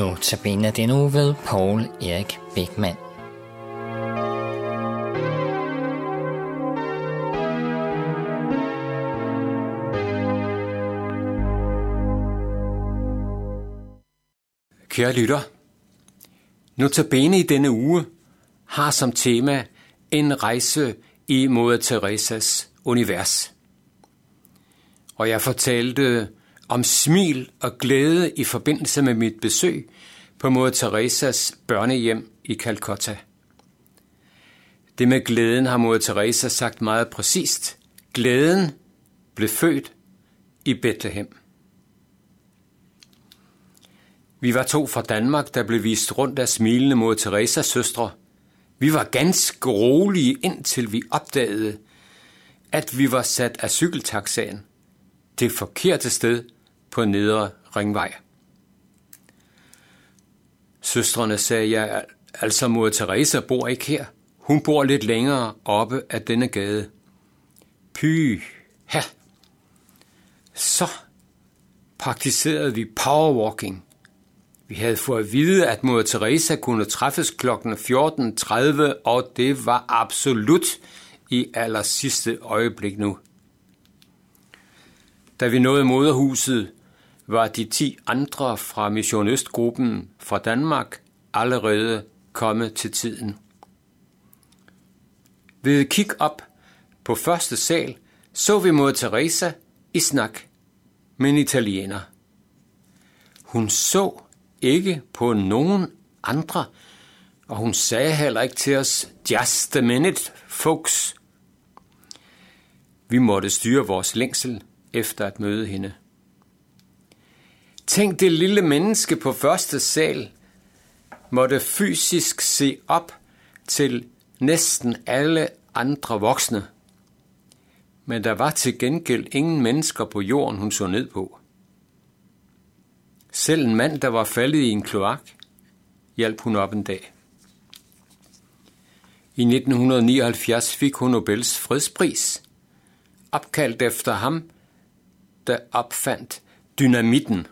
Nu tabiner den uge ved Paul Erik Beckmann. Kære lytter, Notabene i denne uge har som tema en rejse i Moder Teresas univers. Og jeg fortalte om smil og glæde i forbindelse med mit besøg på Moder Teresas børnehjem i Calcutta. Det med glæden har Moder Teresa sagt meget præcist. Glæden blev født i Bethlehem. Vi var to fra Danmark, der blev vist rundt af smilende mod Teresas søstre. Vi var ganske rolige, indtil vi opdagede, at vi var sat af cykeltaxaen det forkerte sted på Nedre Ringvej. Søstrene sagde, jeg, altså mod Teresa bor ikke her. Hun bor lidt længere oppe af denne gade. Py, ha! Så praktiserede vi powerwalking – vi havde fået at vide, at mor Teresa kunne træffes kl. 14.30, og det var absolut i aller sidste øjeblik nu. Da vi nåede moderhuset, var de ti andre fra Mission Østgruppen fra Danmark allerede kommet til tiden. Ved kig op på første sal så vi mod Teresa i snak med en italiener. Hun så ikke på nogen andre, og hun sagde heller ikke til os, just a minute, folks. Vi måtte styre vores længsel efter at møde hende. Tænk det lille menneske på første sal måtte fysisk se op til næsten alle andre voksne. Men der var til gengæld ingen mennesker på jorden, hun så ned på. Selv en mand, der var faldet i en kloak, hjalp hun op en dag. I 1979 fik hun Nobels fredspris, opkaldt efter ham, der opfandt dynamitten.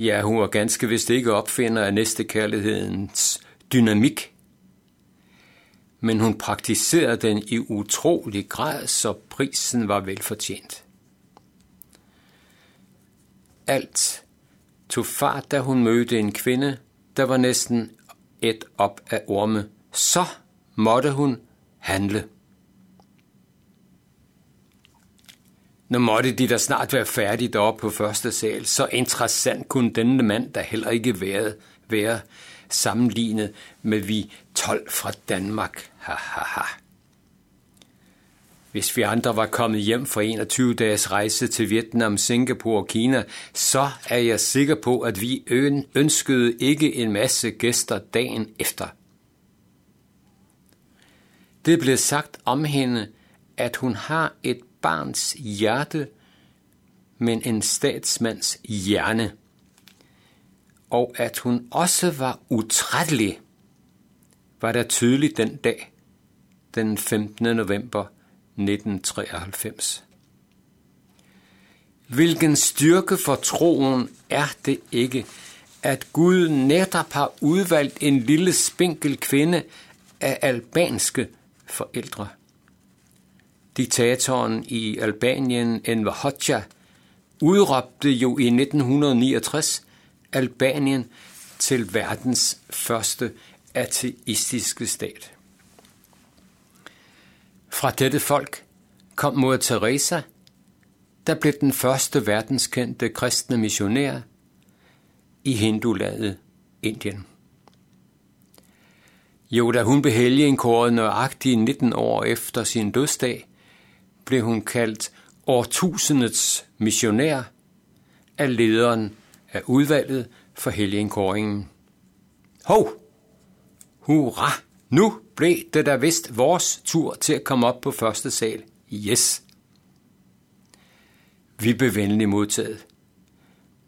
Ja, hun var ganske vist ikke opfinder af næstekærlighedens dynamik, men hun praktiserede den i utrolig grad, så prisen var velfortjent alt tog fart, da hun mødte en kvinde, der var næsten et op af orme. Så måtte hun handle. Nu måtte de da snart være færdige deroppe på første sal. Så interessant kunne denne mand da heller ikke være, være sammenlignet med vi 12 fra Danmark. Ha, ha, ha. Hvis vi andre var kommet hjem fra 21 dages rejse til Vietnam, Singapore og Kina, så er jeg sikker på, at vi ønskede ikke en masse gæster dagen efter. Det blev sagt om hende, at hun har et barns hjerte, men en statsmands hjerne. Og at hun også var utrættelig, var der tydeligt den dag, den 15. november 1993. Hvilken styrke for troen er det ikke, at Gud netop har udvalgt en lille spinkel kvinde af albanske forældre. Diktatoren i Albanien, Enver Hoxha, udråbte jo i 1969 Albanien til verdens første ateistiske stat. Fra dette folk kom mod Teresa, der blev den første verdenskendte kristne missionær i hindulaget Indien. Jo, da hun blev helgenkåret nøjagtigt 19 år efter sin dødsdag, blev hun kaldt årtusindets missionær af lederen af udvalget for helgenkåringen. Hov! Hurra! Nu blev det da vist vores tur til at komme op på første sal. Yes! Vi blev venligt modtaget.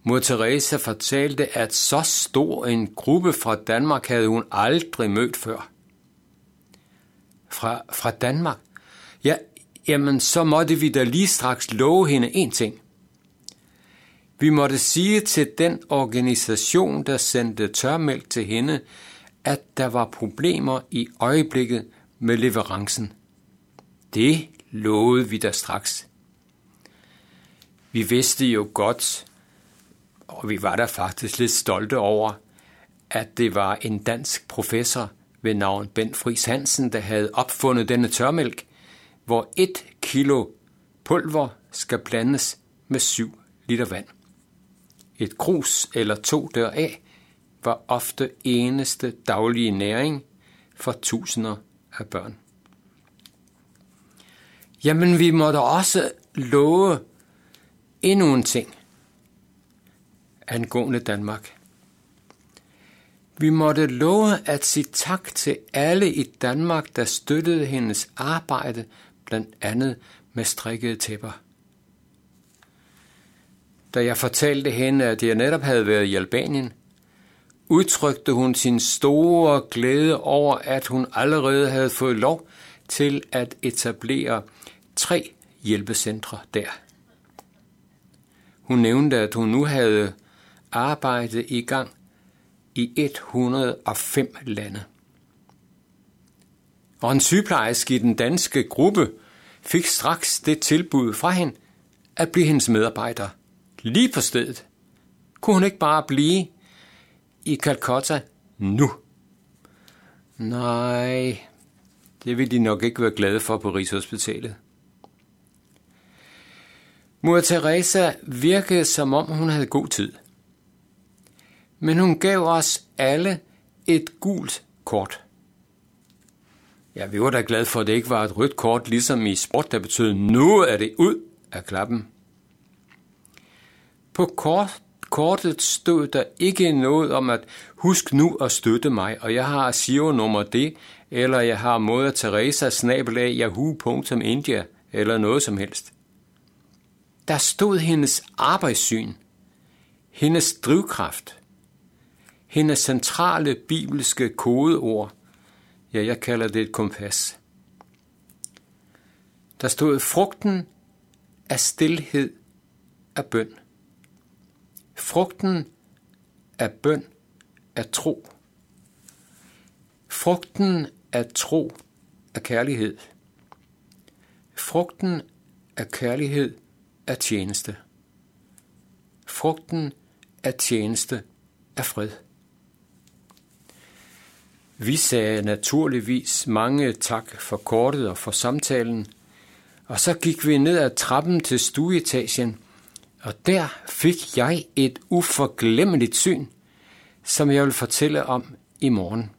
Mor Teresa fortalte, at så stor en gruppe fra Danmark havde hun aldrig mødt før. Fra, fra Danmark? Ja, jamen så måtte vi da lige straks love hende en ting. Vi måtte sige til den organisation, der sendte tørmælk til hende, at der var problemer i øjeblikket med leverancen. Det lovede vi da straks. Vi vidste jo godt, og vi var da faktisk lidt stolte over, at det var en dansk professor ved navn Ben Friis Hansen, der havde opfundet denne tørmælk, hvor et kilo pulver skal blandes med 7 liter vand. Et krus eller to deraf var ofte eneste daglige næring for tusinder af børn. Jamen, vi måtte også love endnu en ting angående Danmark. Vi måtte love at sige tak til alle i Danmark, der støttede hendes arbejde, blandt andet med strikkede tæpper. Da jeg fortalte hende, at jeg netop havde været i Albanien, udtrykte hun sin store glæde over, at hun allerede havde fået lov til at etablere tre hjælpecentre der. Hun nævnte, at hun nu havde arbejdet i gang i 105 lande. Og en sygeplejerske i den danske gruppe fik straks det tilbud fra hende at blive hendes medarbejder. Lige på stedet. Kunne hun ikke bare blive i Calcutta nu? Nej, det ville de nok ikke være glade for på Rigshospitalet. Mor Teresa virkede som om hun havde god tid. Men hun gav os alle et gult kort. Ja, vi var da glade for, at det ikke var et rødt kort, ligesom i sport, der betød, nu er det ud af klappen. På kort, kortet stod der ikke noget om at husk nu at støtte mig, og jeg har Sio nummer det, eller jeg har Moder Teresa snabelag yahoo.india, eller noget som helst. Der stod hendes arbejdssyn, hendes drivkraft, hendes centrale bibelske kodeord. Ja, jeg kalder det et kompas. Der stod frugten af stilhed af bøn. Frugten af bøn er tro. Frugten af tro er kærlighed. Frugten af kærlighed er tjeneste. Frugten af tjeneste er fred. Vi sagde naturligvis mange tak for kortet og for samtalen, og så gik vi ned ad trappen til stueetagen, og der fik jeg et uforglemmeligt syn, som jeg vil fortælle om i morgen.